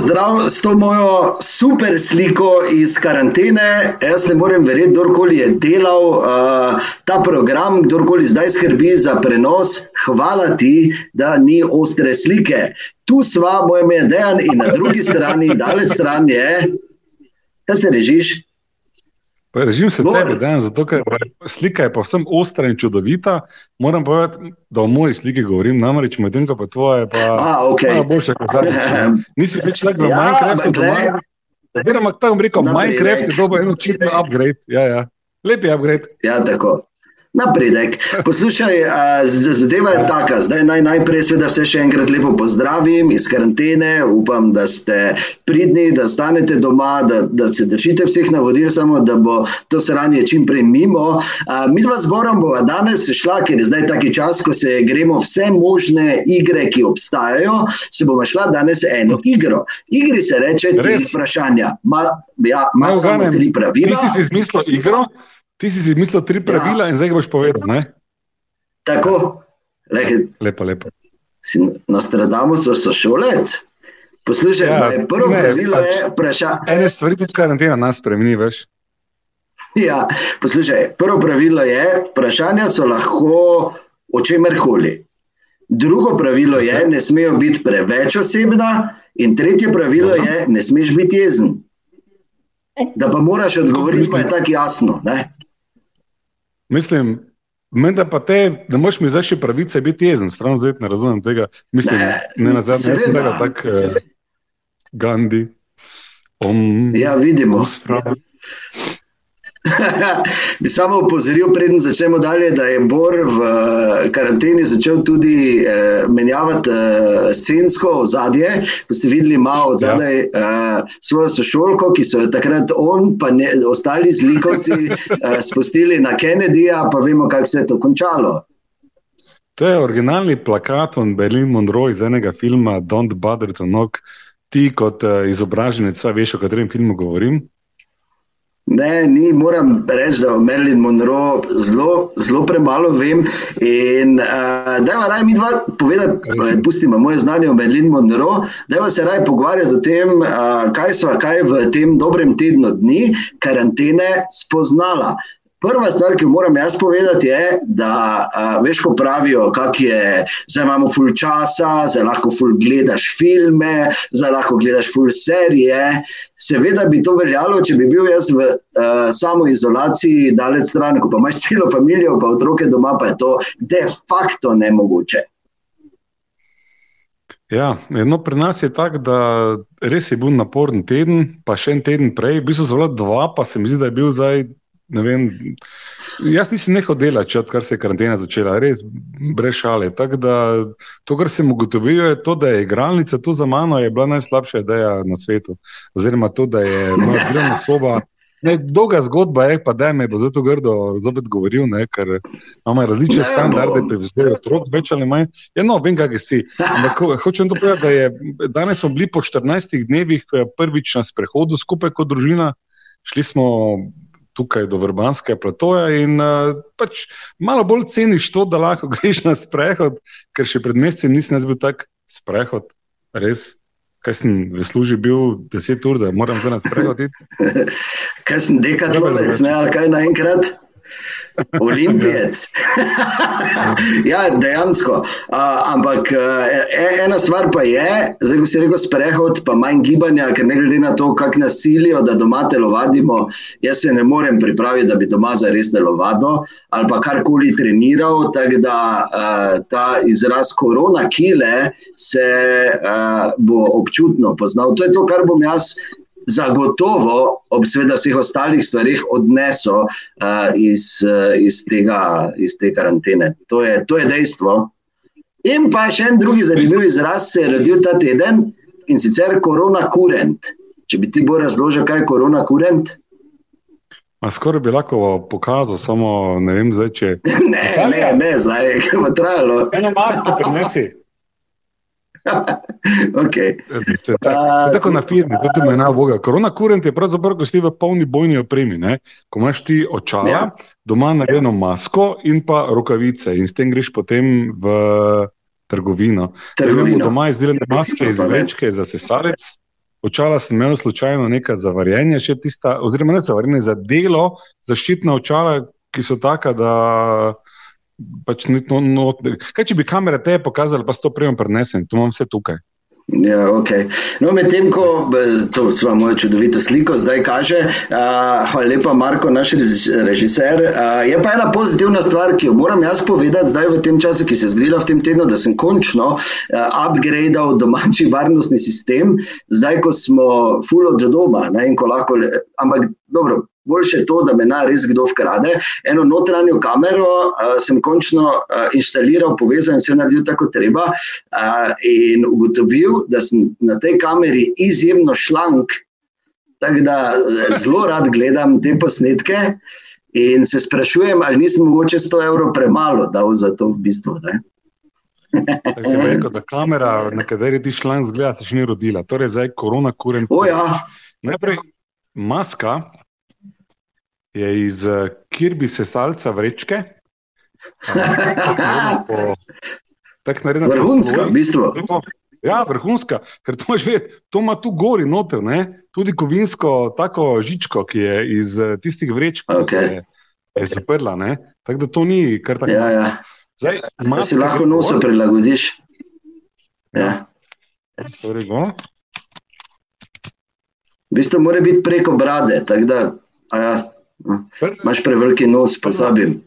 Zdrav s to mojo super sliko iz karantene. Jaz ne morem verjeti, kdorkoli je delal uh, ta program, kdorkoli zdaj skrbi za prenos. Hvala ti, da ni ostre slike. Tu sva, moj ime je Dejan, in na drugi strani, daleč stran je, kaj se režiš. Režim se tebe, dan, zato ker slika je povsem ostra in čudovita. Moram povedati, da o moji sliki govorim, namreč medtem ko pa tvoje, pa A, okay. malo boljše kot zadnjič. Nisi več le v Ja, Minecraftu, doma. Oziroma, tako bom rekel, Minecraft je dober en očitno upgrade. Ja, ja. Lep je upgrade. Ja, tako. Napredek. Poslušaj, zadeva je taka. Zdaj naj najprej seveda vse še enkrat lepo pozdravim iz karantene. Upam, da ste pridni, da ostanete doma, da, da se držite vseh navodil, samo da bo to sranje čim prej mimo. Mi dva zborom bova danes šla, ker je zdaj taki čas, ko se gremo vse možne igre, ki obstajajo, se bomo šla danes eno igro. Igri se reče tri Res? vprašanja. Ma, ja, ima Naj samo tri pravila. Ti si si izmislil igro, ti si si izmislil tri pravila in zdaj ga boš povedal. Ne? Tako, Lej, Lepo, lepo. si Nostradamus sošolec. Poslušaj, Ja, ja, zdaj, prvo ne, pravilo pač- je vprašanje. Ene stvari tudi karantena nas spremeni, veš. Ja, poslušaj, prvo pravilo je, vprašanja so lahko o čemer koli. Drugo pravilo je, ne smejo biti preveč osebna, in tretje pravilo Dobro. je, ne smeš biti jezen. Da pa moraš odgovoriti, pa je tako jasno. Ne? Mislim, menda pa te, da moš mi zdaj še pravice biti jezen, stran zdaj ne razumem tega. Mislim, Ne, ne, na zadnje, jaz sem tega tak eh, Gandhi. Om, Ja, vidimo. om sprav- Bi samo opozoril, preden začnemo dalje, da je Bor v eh, karanteni začel tudi eh, menjavati eh, scensko ozadje. Ko ste videli, ima od zadaj eh, svojo sošolko, ki so jo takrat on, pa ne, ostali zlikovci eh, spustili na Kennedyja, pa vemo, kako se je to končalo. To je originalni plakat od Berlin Monroe iz enega filma Don't Bother to Knock. Ti kot uh, izobraženec, veš, o katerem filmu govorim. Ne, ni, moram reči, da o Marilyn Monroe zelo, zelo premalo vem. In uh, da je raje mi dva povedati, je. eh, pustimo moje znanje o Marilyn Monroe, da je se raje pogovarjati o tem, uh, kaj so kaj v tem dobrem tednu dni karantene spoznala. Prva stvar, ki jo moram jaz povedati, je, da uh, veš, ko pravijo, kak je, zdaj imamo ful časa, zdaj lahko ful gledaš filme, zdaj lahko gledaš ful serije. Seveda bi to veljalo, če bi bil jaz v uh, samoizolaciji, daleč stran, ko pa imaš celo družino, pa otroke doma, pa je to de facto nemogoče. Ja, no, pri nas je tako, da res je bil naporen teden, pa še en teden prej, v bistvu zelo dva, pa se mi zdi, da je bil zdaj. Vem, jaz nisem nehal delati, odkar se je karantena začela, res brez šale. Tako da to, kar sem ugotovil, je to, da je igralnica tu za mano, je bila najslabša ideja na svetu. Oziroma to, da je moja delovna soba. Ne, dolga zgodba je, pa da me bo zato grdo zopet govoril, ne, ker imamo različne Ne, standarde no. pri vzgoju otrok, več ali manj. Ja, no, vem, kaj si. Ampak ho- hočem to povedati, da je danes smo bili po 14 dnevih eh, prvič na sprehodu skupaj kot družina. Šli smo tukaj do Vrbanskega platoja in uh, pač malo bolj ceniš to, da lahko greš na sprehod, ker še pred mesecem nisem bil tak sprehod, res. Kaj sem v službi bil 10 ur, da moram zdaj na sprehod? Kaj sem dekatlovec, ne, ali kaj naenkrat? Olimpijec. ja, dejansko. Uh, ampak uh, ena stvar pa je, zdaj ko si rekel sprehod, pa manj gibanja, ker ne glede na to, kako nas silijo, da doma telovadimo, jaz se ne morem pripraviti, da bi doma zares telovadil ali pa karkoli treniral. Tako da uh, ta izraz korona kile se uh, bo občutno poznal. To je to, kar bom jaz zagotovo, ob seveda vseh ostalih stvarih, odnesel uh, iz, uh, iz, tega, iz te karantene. To je, to je dejstvo. In pa še en drugi zanimiv izraz se je rodil ta teden in sicer korona kurent. Če bi ti bolj razložil, kaj je korona kurent? A skoraj bi lahko pokazal, samo ne vem zdaj, če. Ne, ne, ne, zdaj je bo trajalo. Eno masko prinesi. okay. to, to, tako na firmi, kot ima ena Boga. Korona kurent je pravzaprav, ko si v polni bojni opremi. Ne? Ko imaš ti očala, ja. doma narejeno masko in pa rokavice, in s tem greš potem v trgovino. trgovino. Doma izdelane maske iz vrečke za sesalec. Očala sem imel slučajno nekaj za varjenje, še tista, oziroma ne za varjenje, za delo, zaščitna očala, ki so taka, da pač ni to noč. Kaj če bi kamere te pokazali, pa s to prijemom prenesem, tu imam vse tukaj. Ja, okay. no, Medtem ko to svojo mojo čudovito sliko zdaj kaže, uh, hvala lepa, Marko, naš režiser. Uh, je pa ena pozitivna stvar, ki jo moram jaz povedati zdaj v tem času, ki se je zgodila v tem tednu, da sem končno uh, upgradeal domači varnostni sistem, zdaj ko smo full od doma. Ne, lahko, ampak dobro, boljše to, da me na res kdo ukrade. Eno notranjo kamero uh, sem končno uh, inštaliral, povezal in se naredil tako treba. Uh, in ugotovil, da sem na tej kameri izjemno šlank, tako da zelo rad gledam te posnetke. In se sprašujem, ali nisem mogoče 100 evrov premalo dal za to v bistvu. Rekel, da kamera, na kateri ti šlank zgleda, se še ni rodila. Torej, zdaj korona kuren. Ja. Najprej maska, je iz uh, Kirby sesalca vrečke. Tako narejeno. Vrhunska, v bistvu. Ja, vrhunska, ker to imaš vedeti, to ima tu gori noter, ne? tudi kovinsko, tako žičko, ki je iz uh, tistih vrečk, ki okay. se je zaprla. Tako da to ni kar tako. Ja, ja. Zdaj, da si lahko noso prilagodiš. Ja. Torej, v bistvu mora biti preko brade, tako da. Imáš preveliki nos, pozabim.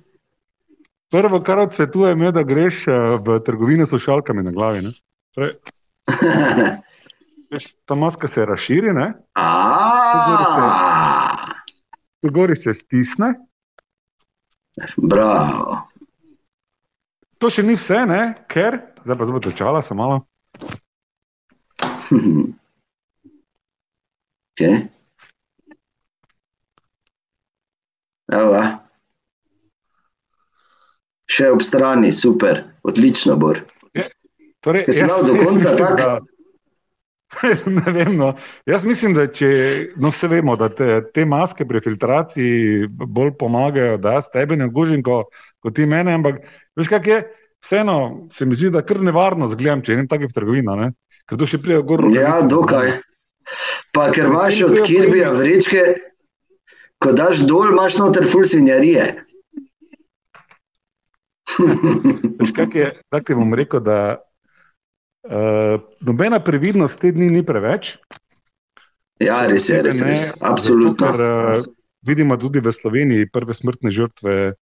Prvo, kar odsvetujem, je, da greš eh, v trgovino s šalkami na glavi. Ta maska se razširi. Tu gori se stisne. Bravo. To še ni vse, ne? ker zdaj pa zelo čala, sem malo. Okay. Evo, še ob strani, super, odlično bo. Torej, jaz, jaz, do konca mislim, da, ne vem. No. Jaz mislim, da če, no, vse vemo, da te, te maske pri filtraciji bolj pomagajo, da jaz tebe ne gužim kot ko ti mene. Ampak, veš, kaj je, vseeno se mi zdi, da kar nevarno zgledam, če ne tako v trgovino. Ne? Ker to še pride gor. Ja, dokaj. Pa ker imaš od Kirbija vrečke ko daš dol, imaš noter ful svinjarije. Tako ti bom rekel, da uh, nobena previdnost te dni ni preveč. Ja, res je, res je. Absolutno. Zato, ker, uh, vidimo tudi v Sloveniji prve smrtne žrtve,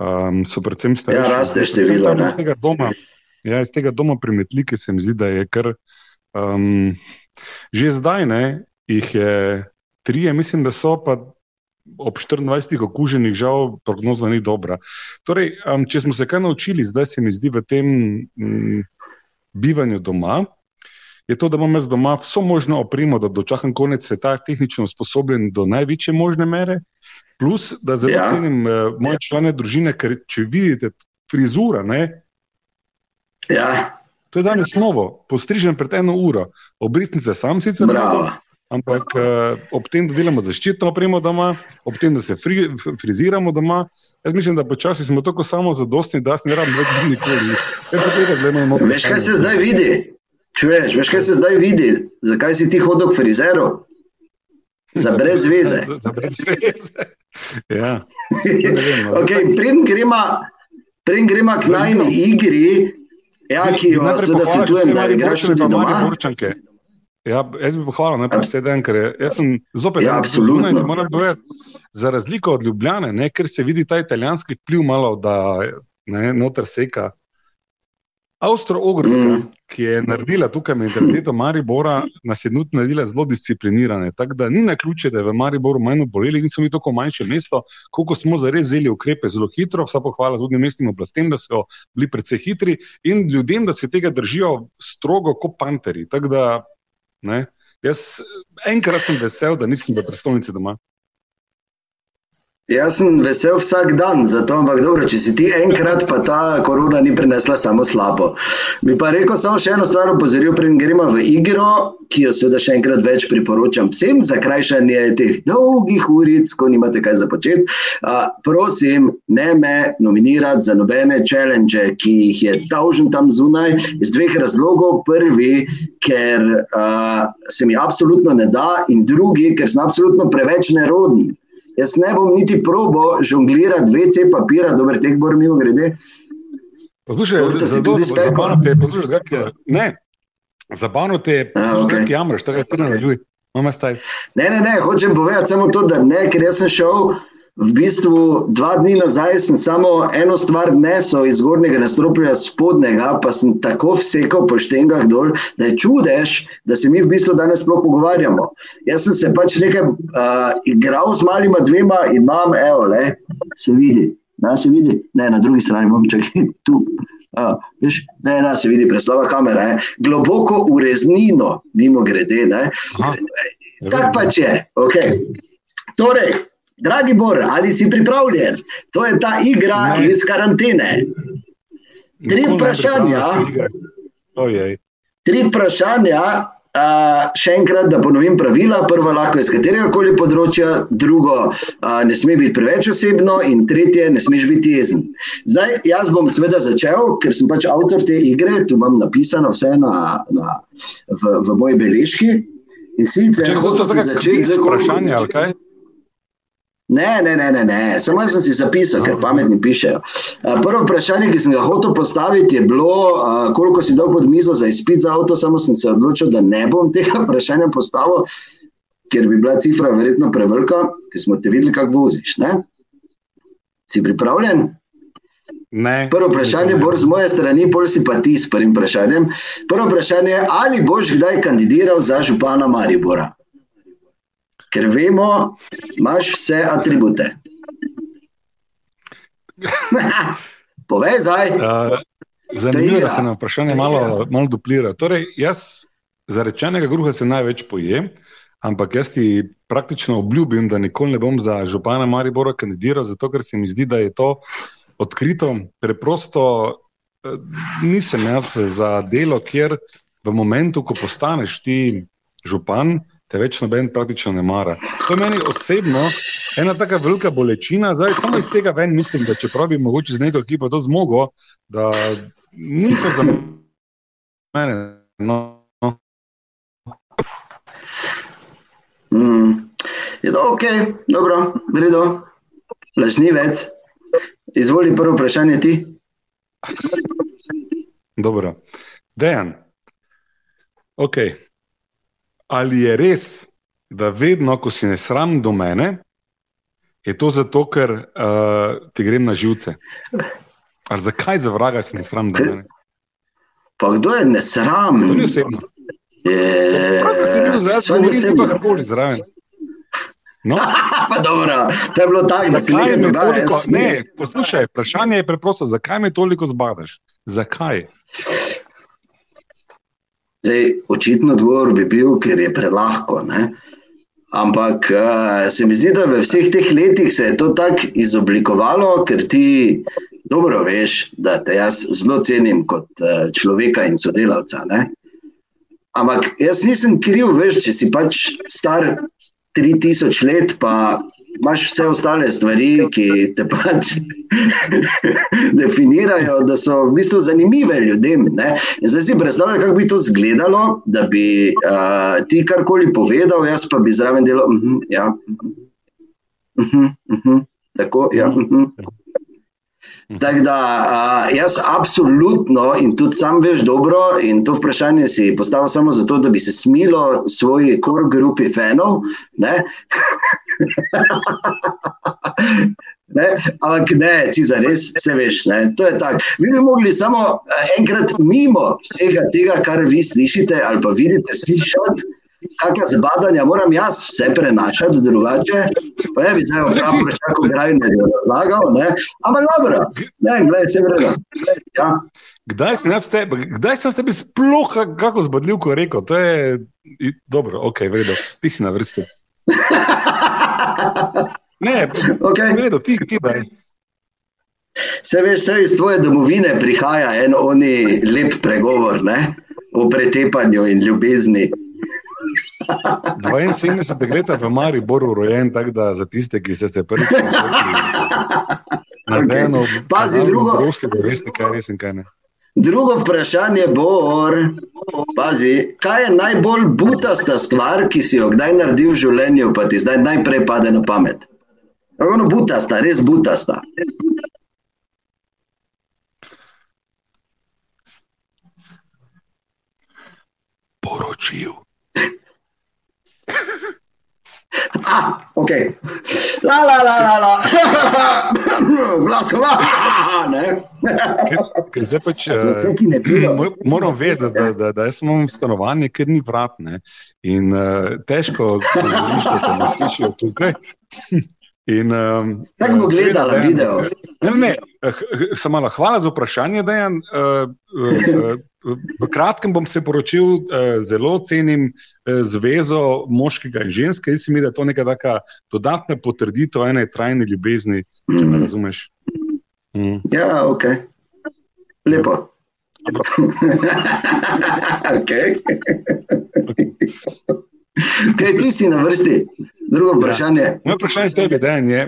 um, so predvsem starejši. Ja, raste število. Iz tega doma, ja, iz tega doma pri Metliki se mi zdi, da je kar. Um, že zdaj ne, jih je tri, mislim, da so pa ob 24 okuženih, žal, prognoza ni dobra. Torej, um, če smo se kaj naučili, zdaj se mi zdi v tem um, bivanju doma, je to, da imam jaz doma vso možno opremo, da dočakam konec sveta, tehnično usposobljen do največje možne mere, plus da zelo ja. cenim uh, moje člane družine, ker če vidite frizura, ne. Ja. To je danes novo, postrižen pred eno uro, obrisnice sam sicer. Bravo. Ampak uh, ob tem, da delamo zaščitno opremo doma, ob tem, da se fri, friziramo doma, jaz mislim, da počasi smo tako samo zadostni, da se ne rabimo več nikoli. Veš, kaj se zdaj vidi? Čuješ, veš, kaj se zdaj vidi? Zakaj si ti hodil k frizeru? Za brez veze. Za, za brez veze. ja. Okay, Preden gremo k najni igri, ja, ki jo seveda svetujem, da igraš tudi doma. Burčanke. Ja, jaz bi pohvalil najprej vse dan, ker jaz sem zopet ja, absolutno. in moram povedati, za razliko od Ljubljane, ne, ker se vidi ta italijanski vpliv malo, da ne, noter seka. Avstro-Ogrska, mm. ki je naredila tukaj mentaliteto Maribora, nas je nutno naredila zelo disciplinirane. Tako da ni na ključe, da je v Mariboru manj oboleli in so mi tako manjše mesto, koliko smo zares vzeli ukrepe zelo hitro, vsa pohvala tudi mestnim oblastem, da so bili predvsej hitri in ljudem, da se tega držijo strogo kot panteri. Tako da Ne? Jaz enkrat sem vesel, da nisem v prestolnici doma. Jaz sem vesel vsak dan, zato ampak dobro, če si ti enkrat, pa ta korona ni prinesla samo slabo. Bi pa rekel samo še eno stvar, opozoril, preden gremo v igro, ki jo seveda še enkrat več priporočam vsem za krajšanje teh dolgih uric, ko nimate kaj za početi. Uh, prosim, ne me nominirati za nobene challenge, ki jih je dolžen tam zunaj, iz dveh razlogov. Prvi, ker uh, se mi absolutno ne da, in drugi, ker sem absolutno preveč neroden. Jaz ne bom niti probo žonglirati VC papira, dobro, teh borim mimo grede. Poslušaj, je, poslušaj, kako je. Ne, zabavno te je, kako jamraš, tako je trno na ljudi. Ne, ne, ne, hočem povedati samo to, da ne, ker jaz sem šel v bistvu dva dni nazaj sem samo eno stvar nesel iz zgornjega nastropja spodnjega, pa sem tako vsekal po štengah dol, da je čudež, da se mi v bistvu danes sploh pogovarjamo. Jaz sem se pač nekaj uh, igral z malima dvema in imam, evo, le, se vidi, na se vidi, ne, na drugi strani imam čakaj tu. Uh, viš, ne, ne, se vidi, preslava kamera je globoko v reznino, mimo grede. Tako pač je. Okay. Torej, Dragi Bor, ali si pripravljen? To je ta igra ne. iz karantene. Tri vprašanja. Tri vprašanja. Uh, še enkrat, da ponovim pravila. Prvo, lahko iz katerega koli področja, drugo, uh, ne sme biti preveč osebno, in tretje, ne smeš biti jezen. Zdaj, jaz bom seveda začel, ker sem pač avtor te igre, tu imam napisano vse na, na, v, v moji beležki. In sicer, če hočeš začeti z vprašanjem, ali kaj? Ne, ne, ne, ne, ne. samo jaz sem si zapisal, ker pametni pišejo. Prvo vprašanje, ki sem ga hotel postaviti, je bilo, koliko si dal pod mizo za izpit za avto, samo sem se odločil, da ne bom tega vprašanja postavil, ker bi bila cifra verjetno prevelika, ker smo te videli, kako voziš. Ne? Si pripravljen? Ne. Prvo vprašanje bo z moje strani, pol si pa ti s prvim vprašanjem. Prvo vprašanje je, ali boš kdaj kandidiral za župana Maribora? Ker vemo, imaš vse atribute. Povej, zdaj. Uh, Zanimivo je, da se na vprašanje malo, malo duplira. Torej, jaz za rečenega kruha se največ pojem, ampak jaz ti praktično obljubim, da nikoli ne bom za župana Maribora kandidiral, zato ker se mi zdi, da je to odkrito. Preprosto eh, nisem jaz za delo, kjer v momentu, ko postaneš ti župan, te več noben praktično ne mara. To je meni osebno ena tako velika bolečina. Zdaj, samo iz tega ven mislim, da če bi mogoče z neko ekipo to zmogel, da ni to za mene. No. Mm. Je to ok, dobro, vredo, lažnivec. Izvoli prvo vprašanje ti. Dobro, dejan. Ok, ali je res, da vedno, ko si nesram do mene, je to zato, ker uh, ti grem na živce? Ali zakaj za vraga si nesram do mene? Pa kdo je nesram? To ni osebno. Pravno se ni zraven, da bi se lahko karkoli zraven. No. pa dobro, to je bilo tako, da se nekaj dogaja. Ne, poslušaj, vprašanje je preprosto, zakaj me toliko zbadaš? Zakaj? Zdaj, očitno odgovor bi bil, ker je prelahko. Ne? Ampak uh, se mi zdi, da v vseh teh letih se je to tako izoblikovalo, ker ti dobro veš, da te jaz zelo cenim kot uh, človeka in sodelavca. Ne? Ampak jaz nisem kriv, veš, če si pač star 3000 let, pa imaš vse ostale stvari, ki te pač definirajo, da so v bistvu zanimive ljudem. Zdaj si predstavljaj, kako bi to izgledalo, da bi uh, ti karkoli povedal, jaz pa bi zraven delal. Uh -huh, ja, uh -huh, uh -huh, tako, ja, uh -huh. Mhm. Tak da, jaz absolutno in tudi sam veš dobro, in to vprašanje si postavil samo zato, da bi se smilo svoji core grupi fanov. Ne? ne? Ampak ne, če za res se veš, ne? to je tako. Vi bi mogli samo enkrat mimo vsega tega, kar vi slišite ali pa vidite, slišati kakšna zbadanja moram jaz vse prenašati, drugače pa ne bi zdaj pravno čakal, da bi razlagal. Ampak dobro, ne, gledaj, vse vrede. Ja. Kdaj sem jaz tebi, kdaj sem tebi sploh kako zbadljiv, ko rekel, to je dobro, ok, vredo, ti si na vrsti. Ne, okay. gledo, ti, ti daj. Se veš, vse iz tvoje domovine prihaja en oni lep pregovor ne? o pretepanju in ljubezni. 72 let v Mariboru rojen, tako da za tiste, ki ste se prvič okay. Pazi, drugo. Prosti, da veste, kaj res in kaj ne. Drugo vprašanje bo, pazi, kaj je najbolj butasta stvar, ki si jo kdaj naredil v življenju, pa ti zdaj najprej pade na pamet. Ono butasta, res butasta. Poročil. Ah, ok. La, la, la, la, la. Glasko, ne. Ker zdaj pač, uh, moram vedeti, da, da, da jaz imam stanovanje, ker ni vrat. Ne. In uh, težko, da te ne slišijo tukaj. In, um, Tako bo gledala video. Ne, ne, ne, samo hvala za vprašanje, Dejan. Uh, uh, V kratkem bom se poročil, eh, zelo cenim eh, zvezo moškega in ženske. Jaz mislim, da je to neka taka dodatna potrditev ene trajne ljubezni, če me razumeš. Mm. Ja, ok. Lepo. ok. Kaj ti si na vrsti? Drugo vprašanje. Ja. Moje vprašanje tebi je,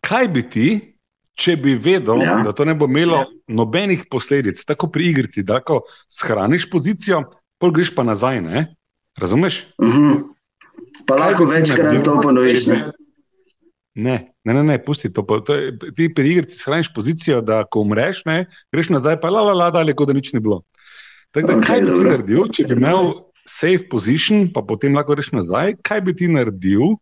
kaj bi ti, če bi vedel, ja. da to ne bo imelo ja. nobenih posledic, tako pri igrici, da ko shraniš pozicijo, pol greš pa nazaj. Ne? Razumeš? Uh mhm. -huh. Pa Kaj lahko večkrat to ponoviš. Ne? Ne, ne, ne, ne, pusti to. to je, ti pri igrici shraniš pozicijo, da ko umreš, ne, greš nazaj, pa la, la, la, da, kot da nič ni bilo. Tak, da, okay, kaj bi ti naredil, če bi imel safe position, pa potem lahko greš nazaj? Kaj bi ti naredil,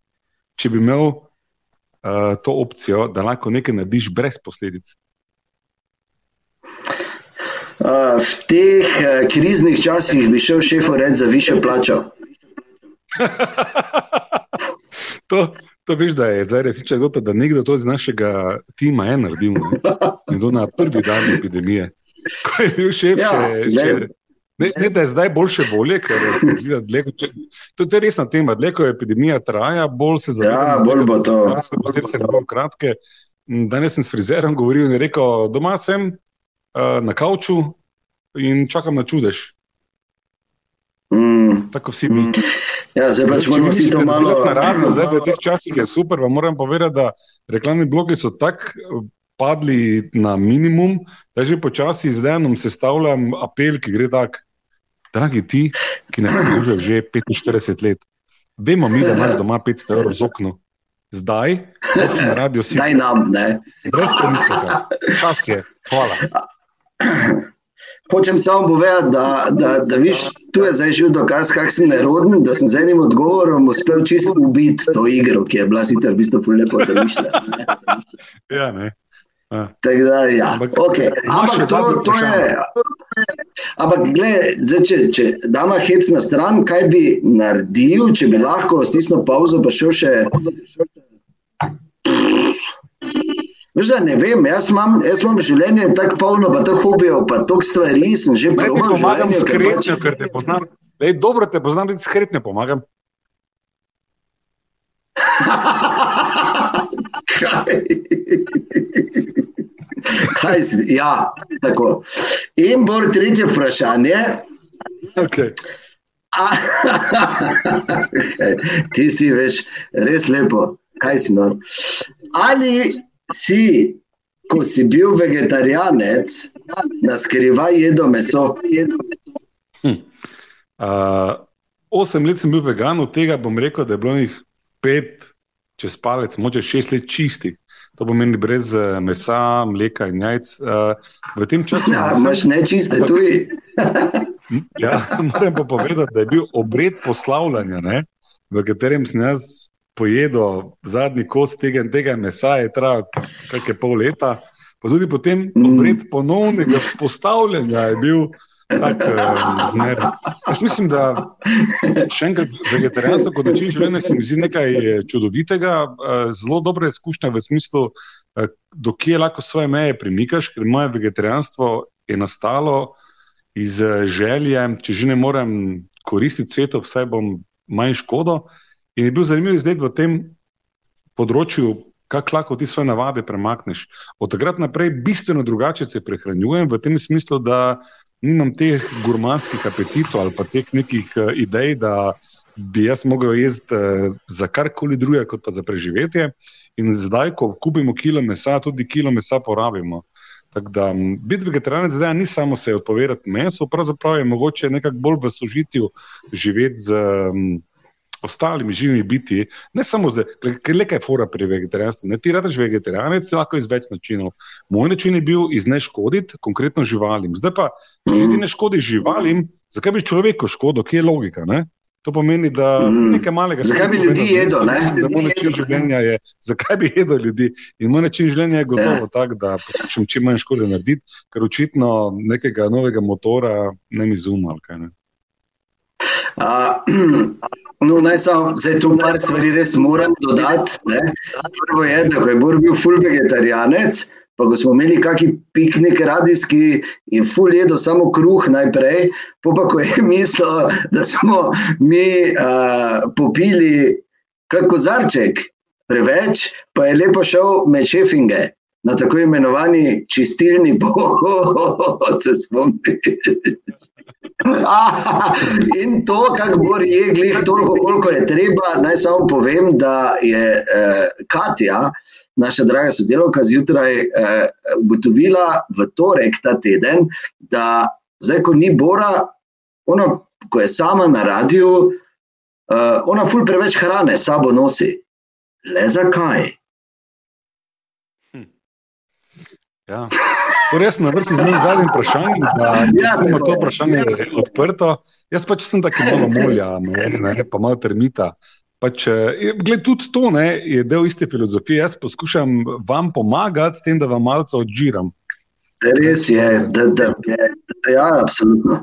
če bi imel uh, to opcijo, da lahko nekaj narediš brez posledic? Uh, v teh uh, kriznih časih bi šel šefu reči za više plačo. to, to veš, da je zdaj res čisto, da nekdo to iz našega tima je naredil. Ne? In to na prvi dan epidemije. Ko je bil šef, ja, še, še, Ne, ne, da je zdaj boljše, bolje, ker je dlje, če, to je resna tema. Dlje, ko epidemija traja, bolj se zavedamo. Ja, bolj bo to. Posebej ne bom kratke. Danes sem s frizerom govoril in rekel, doma sem uh, na kauču in čakam na čudež. Mm. Tako vsi mi. Mm. Ja, zdaj pač moramo si to malo. Naravno, zdaj v teh časih je super, vam moram povedati, da reklamni blogi so tako padli na minimum, da že počasi z denom sestavljam apel, ki gre tako dragi ti, ki ne služijo že 45 let. Vemo mi, da imaš doma 500 evrov z okno. Zdaj, na radio si. Zdaj nam, ne. Brez premisleka. Čas je. Hvala. Hočem samo povedati, da, da, da viš, tu je zdaj živ dokaz, kak sem neroden, da sem z enim odgovorom uspel čisto ubiti to igro, ki je bila sicer v bistvu lepo zamišljena. Ja, ne. Tako da, ja. Ampak, okay. Ampak to, to je. Ampak, gledaj, če, če damo hec na stran, kaj bi naredil, če bi lahko stisnil pauzo, pa šel še. Veš, ne vem, jaz imam, jaz imam življenje tako polno, pa tako hobijo, pa toliko stvari sem že preživel. Pomagam skretnjo, pač... ker te poznam. Lej, dobro te poznam, da ti skretnjo pomagam. Kaj? Kaj si? Ja, tako. In bo tretje vprašanje. Okay. Ti si veš, res lepo. Kaj si nor? Ali si, ko si bil vegetarijanec, na skrivaj jedel meso? Hm. Uh, osem let sem bil vegan, od tega bom rekel, da je bilo njih pet, čez palec, moče šest let čistih. To pomeni brez uh, mesa, mleka in jajc. Uh, v tem času. Ja, imaš nečiste tudi. ja, moram pa povedati, da je bil obred poslavljanja, ne, v katerem sem jaz pojedel zadnji kos tega in tega mesa, je trajal nekaj pol leta. Pa tudi potem mm. obred ponovnega postavljanja je bil tak uh, zmer. Jaz mislim, da še enkrat vegetarijanstvo kot način življenja se mi zdi nekaj eh, čudovitega, uh, zelo dobra izkušnja v smislu, uh, do kje lahko svoje meje premikaš, ker moje vegetarijanstvo je nastalo iz želje, če že ne morem koristiti svetu, vsaj bom manj škodo. In je bil zanimiv izgled v tem, področju, kako lahko ti svoje navade premakneš. Od takrat naprej bistveno drugače se prehranjujem, v tem smislu, da nimam teh gurmanskih apetitov ali pa teh nekih uh, idej, da bi jaz mogel jesti uh, za karkoli drugega, kot pa za preživetje. In zdaj, ko kupimo kilo mesa, tudi kilo mesa porabimo. Tako da biti vegetarijanec zdaj ni samo se odpovedati mesu, pravzaprav je mogoče nekako bolj v sožitju živeti z um, ostalimi živimi biti. Ne samo zdaj, ker le kaj fora pri vegetarijanstvu. Ne ti rečeš vegetarijanec, lahko iz več načinov. Moj način je bil iz ne škoditi konkretno živalim. Zdaj pa, če ti ne škodiš živalim, zakaj bi človeku škodil, kje je logika? Ne? To pomeni, da mm. nekaj malega se lahko ljudi jedel? Ne? Moj način življenja je, zakaj bi jedel ljudi. In moj način življenja je gotovo ja. tak, da poskušam čim manj škode narediti, ker očitno nekega novega motora ne mi zuma. No, naj samo zdaj tu par stvari res moram dodati. Ne? Prvo je, da ko je Bor bil full vegetarijanec, Pa ko smo imeli kakšen piknik radijski in ful jedo samo kruh najprej, pa pa ko je mislil, da smo mi uh, popili kako zarček preveč, pa je lepo šel med šefinge na tako imenovani čistilni pohod, se spomni. In to, kako bo jedli, toliko, koliko je treba, naj samo povem, da je eh, Katja, naša draga sodelovka, zjutraj eh, ugotovila v torek ta teden, da zdaj, ko ni Bora, ona, ko je sama na radiju, eh, ona ful preveč hrane sabo nosi. Le zakaj? Hm. Ja. Res na vrsti z njim zadnjim vprašanjem, da ja, ima to vprašanje odprto. Jaz pač sem tako malo molja, ne, ne, pa malo termita. Pač, eh, gled, tudi to ne, je del iste filozofije. Jaz poskušam vam pomagati s tem, da vam malo odžiram. Res je, da, da, da, da ja, absolutno.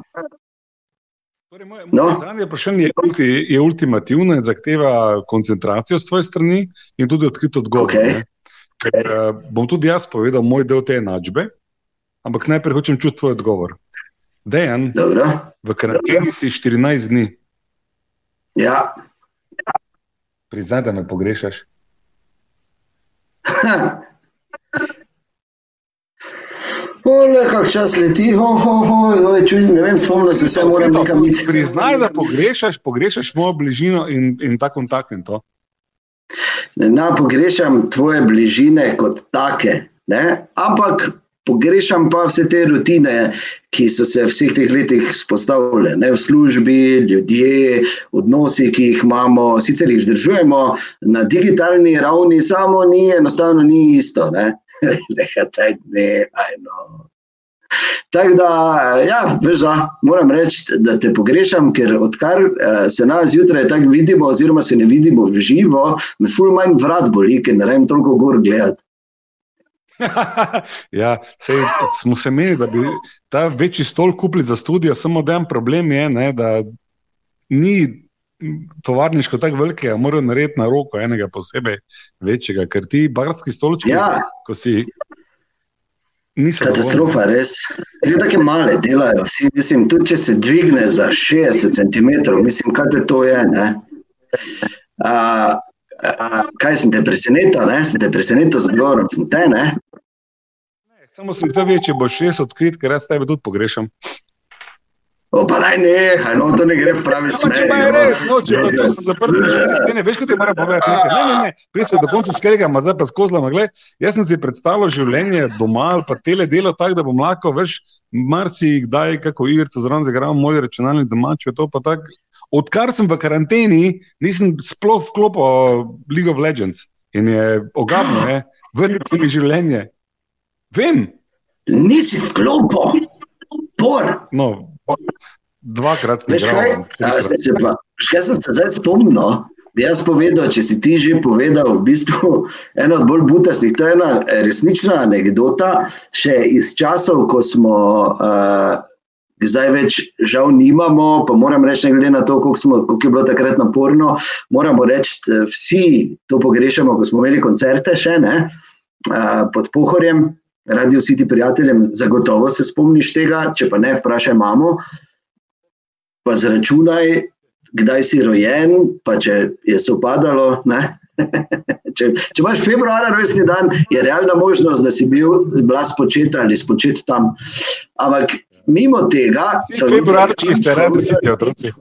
Torej, moje no. zadnje vprašanje je, je ultimativno in zahteva koncentracijo s tvoje strani in tudi odkrit odgovor. Okay. Ker, uh, bom tudi jaz povedal moj del te enačbe, ampak najprej hočem čuti tvoj odgovor. Dejan, Dobro. v karanteni si 14 dni. Ja. Priznaj, da me pogrešaš. Ole, kak čas leti, ho, ho, ho, oj, čuj, ne vem, spomnil se, se moram nekam iti. Priznaj, da pogrešaš, pogrešaš mojo bližino in, in ta kontakt in to. Ne, pogrešam tvoje bližine kot take, ne? ampak Pogrešam pa vse te rutine, ki so se v vseh teh letih spostavile, ne v službi, ljudje, odnosi, ki jih imamo, sicer jih vzdržujemo na digitalni ravni, samo ni enostavno ni isto. Ne, ne, ajno. Tako da, ja, veš, moram reči, da te pogrešam, ker odkar eh, se nas zjutraj tako vidimo, oziroma se ne vidimo v živo, me ful manj vrat boli, ker ne rečem toliko gor gledati. ja, sej, smo se menili, da bi ta večji stol kupili za študijo, samo da en problem je, ne, da ni tovarniško tako velikega, mora narediti na roko enega posebej večjega, ker ti barski stolčki, ja. ko si. Katastrofa, dovolj. res. Ljudje tako male delajo, vsi, mislim, tudi če se dvigne za 60 cm, mislim, kaj te to je. Uh, kaj sem te presenetil, ne? sem te presenetil z odgovorom, sem te, ne? Ne samo sem te večji, boš res odkrit, ker jaz tebe tudi pogrešam. O, pa naj ne, no, to ne gre v pravi smer. Če pa je res, no, če pa to se zaprti, ne, veš, kot ti mora povedati. Ne, ne, ne, prej se do konca skregam, ma zdaj pa skozlama, gled, jaz sem si predstavljal življenje doma ali pa tele delo tako, da bom lahko, veš, marsi kdaj kako igrico zraven zagravam moj računalnik doma, če je to pa tako odkar sem v karanteni, nisem sploh vklopil League of Legends in je ogabno, vrniti mi življenje. Vem. Nisi vklopil, por. No, dvakrat sem igral. Kaj sem se zdaj spomnil? No? Bi jaz povedal, če si ti že povedal, v bistvu eno od bolj butastih, to je ena resnična anekdota, še iz časov, ko smo uh, zdaj več žal nimamo, pa moram reči, glede na to, koliko, smo, koliko je bilo takrat naporno, moramo reči, da vsi to pogrešamo, ko smo imeli koncerte še ne, pod pohorjem, radi vsi ti prijateljem, zagotovo se spomniš tega, če pa ne, vprašaj mamo, pa zračunaj, kdaj si rojen, pa če je se upadalo, če, če imaš februar, rojstni dan, je realna možnost, da si bil bila spočet ali spočet tam. Ampak mimo tega, so bili februar, če ste radi, si otroci.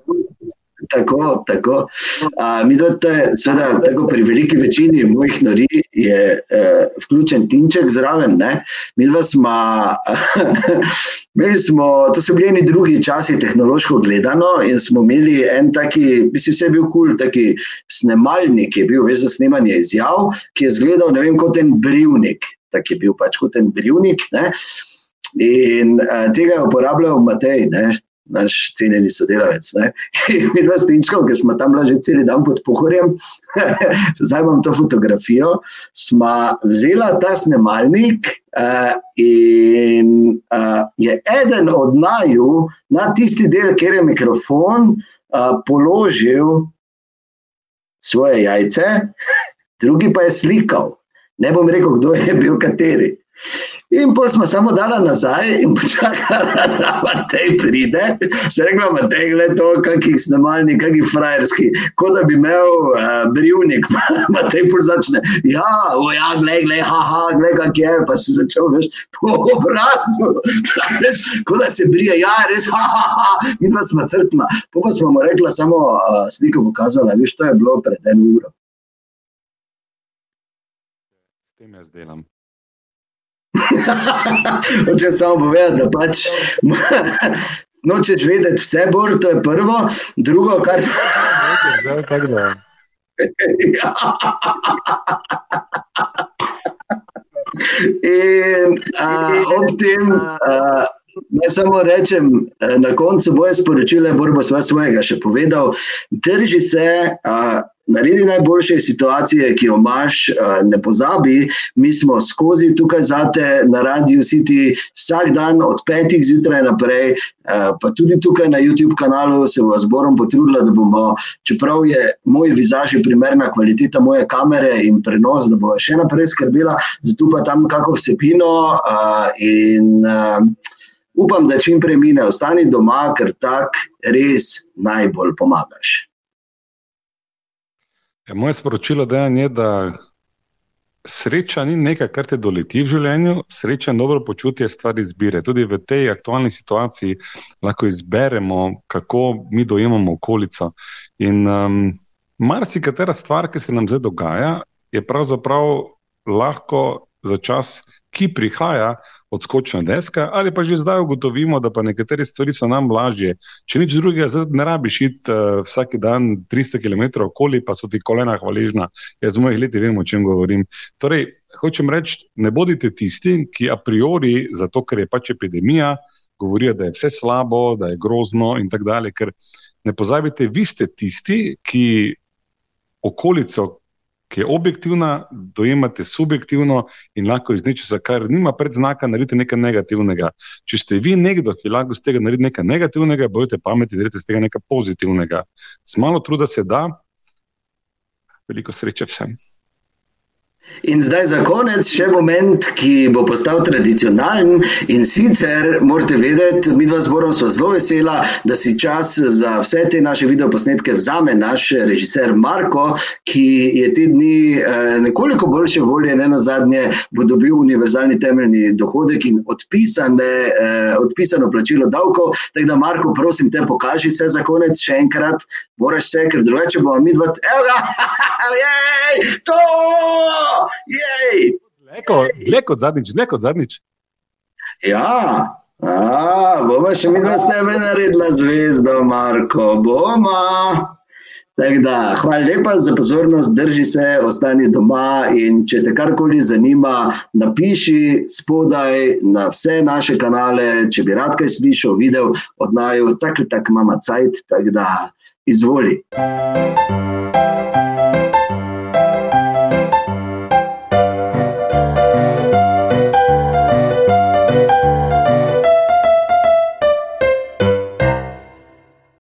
Tako, tako. A, mi dojte, seveda, tako pri veliki večini mojih nori je eh, vključen tinček zraven. Ne? Mi dva smo, imeli smo, to so bili neki drugi časi, tehnološko gledano, in smo imeli en taki, mislim, vse je bil kul, cool, taki snemalnik, ki je bil veš za snemanje izjav, ki je izgledal, kot en brivnik, tako je bil pač kot en brivnik. Ne? In uh, tega je uporabljal Matej, ne? Naš cenjeni sodelavec. Mi dva stinčkov, ki smo tam že cel dan pod pohorjem, zdaj imam to fotografijo, smo vzela ta snemalnik uh, in uh, je eden od naju na tisti del, kjer je mikrofon, uh, položil svoje jajce, drugi pa je slikal. Ne bom rekel, kdo je bil kateri. In pol smo samo dali nazaj in počakali, da Matej pride. Se rekla, Matej, gled to, kakih snemalni, kakih frajerski, kot da bi imel uh, brivnik. Matej pol začne, ja, o ja, gled, gled, haha, gled, kak je, pa si začel, veš, po obrazu. Kot da se brije, ja, res, haha, ha, mi dva smo crkna. Po pa smo mu rekla samo uh, sliko pokazala, veš, to je bilo pred eno uro. S tem jaz delam. Hoče samo povedati, da pač nočeš vedeti vse, bor, to je prvo, drugo, kar je. Zdaj je tako, da. In a, ob tem, naj samo rečem, na koncu boje sporočile, borbo svojega še povedal, drži se. A, naredi najboljše situacije, ki jo imaš, eh, ne pozabi, mi smo skozi tukaj zate na radiju City vsak dan od petih zjutraj naprej, eh, pa tudi tukaj na YouTube kanalu se bo zborom potrudila, da bomo, čeprav je moj vizaž primerna kvaliteta moje kamere in prenos, da bo še naprej skrbela, zato pa tam kako vsebino eh, in upam, da čim prej mine, ostani doma, ker tak res najbolj pomagaš. Ja, moje sporočilo je, da sreča ni nekaj, kar te doleti v življenju, sreča in dobro počutje je stvar izbire. Tudi v tej aktualni situaciji lahko izberemo, kako mi dojemamo okolico. In um, marsikatera stvar, ki se nam zdaj dogaja, je pravzaprav lahko za čas, ki prihaja, odskočna deska, ali pa že zdaj ugotovimo, da pa nekatere stvari so nam lažje. Če nič drugega, ne rabiš iti uh, vsak dan 300 km okoli, pa so ti kolena hvaležna. Jaz z mojih leti vem, o čem govorim. Torej, hočem reči, ne bodite tisti, ki a priori, zato ker je pač epidemija, govorijo, da je vse slabo, da je grozno in tako dalje. Ker ne pozabite, vi ste tisti, ki okolico, ki je objektivna, dojemate subjektivno in lahko iz nečesa, kar nima predznaka, naredite nekaj negativnega. Če ste vi nekdo, ki lahko iz tega naredi nekaj negativnega, bojite pametni, naredite iz tega nekaj pozitivnega. Z malo truda se da, veliko sreče vsem. In zdaj za konec še moment, ki bo postal tradicionalen. In sicer morate vedeti, mi dva zborom smo zelo vesela, da si čas za vse te naše videoposnetke vzame naš režiser Marko, ki je te dni nekoliko boljše volje, ne na zadnje, bo dobil univerzalni temeljni dohodek in odpisane, eh, odpisano plačilo davkov. Tako da, Marko, prosim, te pokaži se za konec še enkrat, moraš se, ker drugače bomo mi dva, evo ga, jej, to! Dlje kot zadnjič, dlje kot zadnjič. Ja, a, bomo še mi dva s tebe naredila zvezdo, Marko, bomo. Da, hvala lepa za pozornost, drži se, ostani doma. Če te karkoli zanima, napiši spodaj na vse naše kanale. Če bi rad kaj slišal, videl od naju, tako tak imamo cajt, tako da izvoli. Thank you.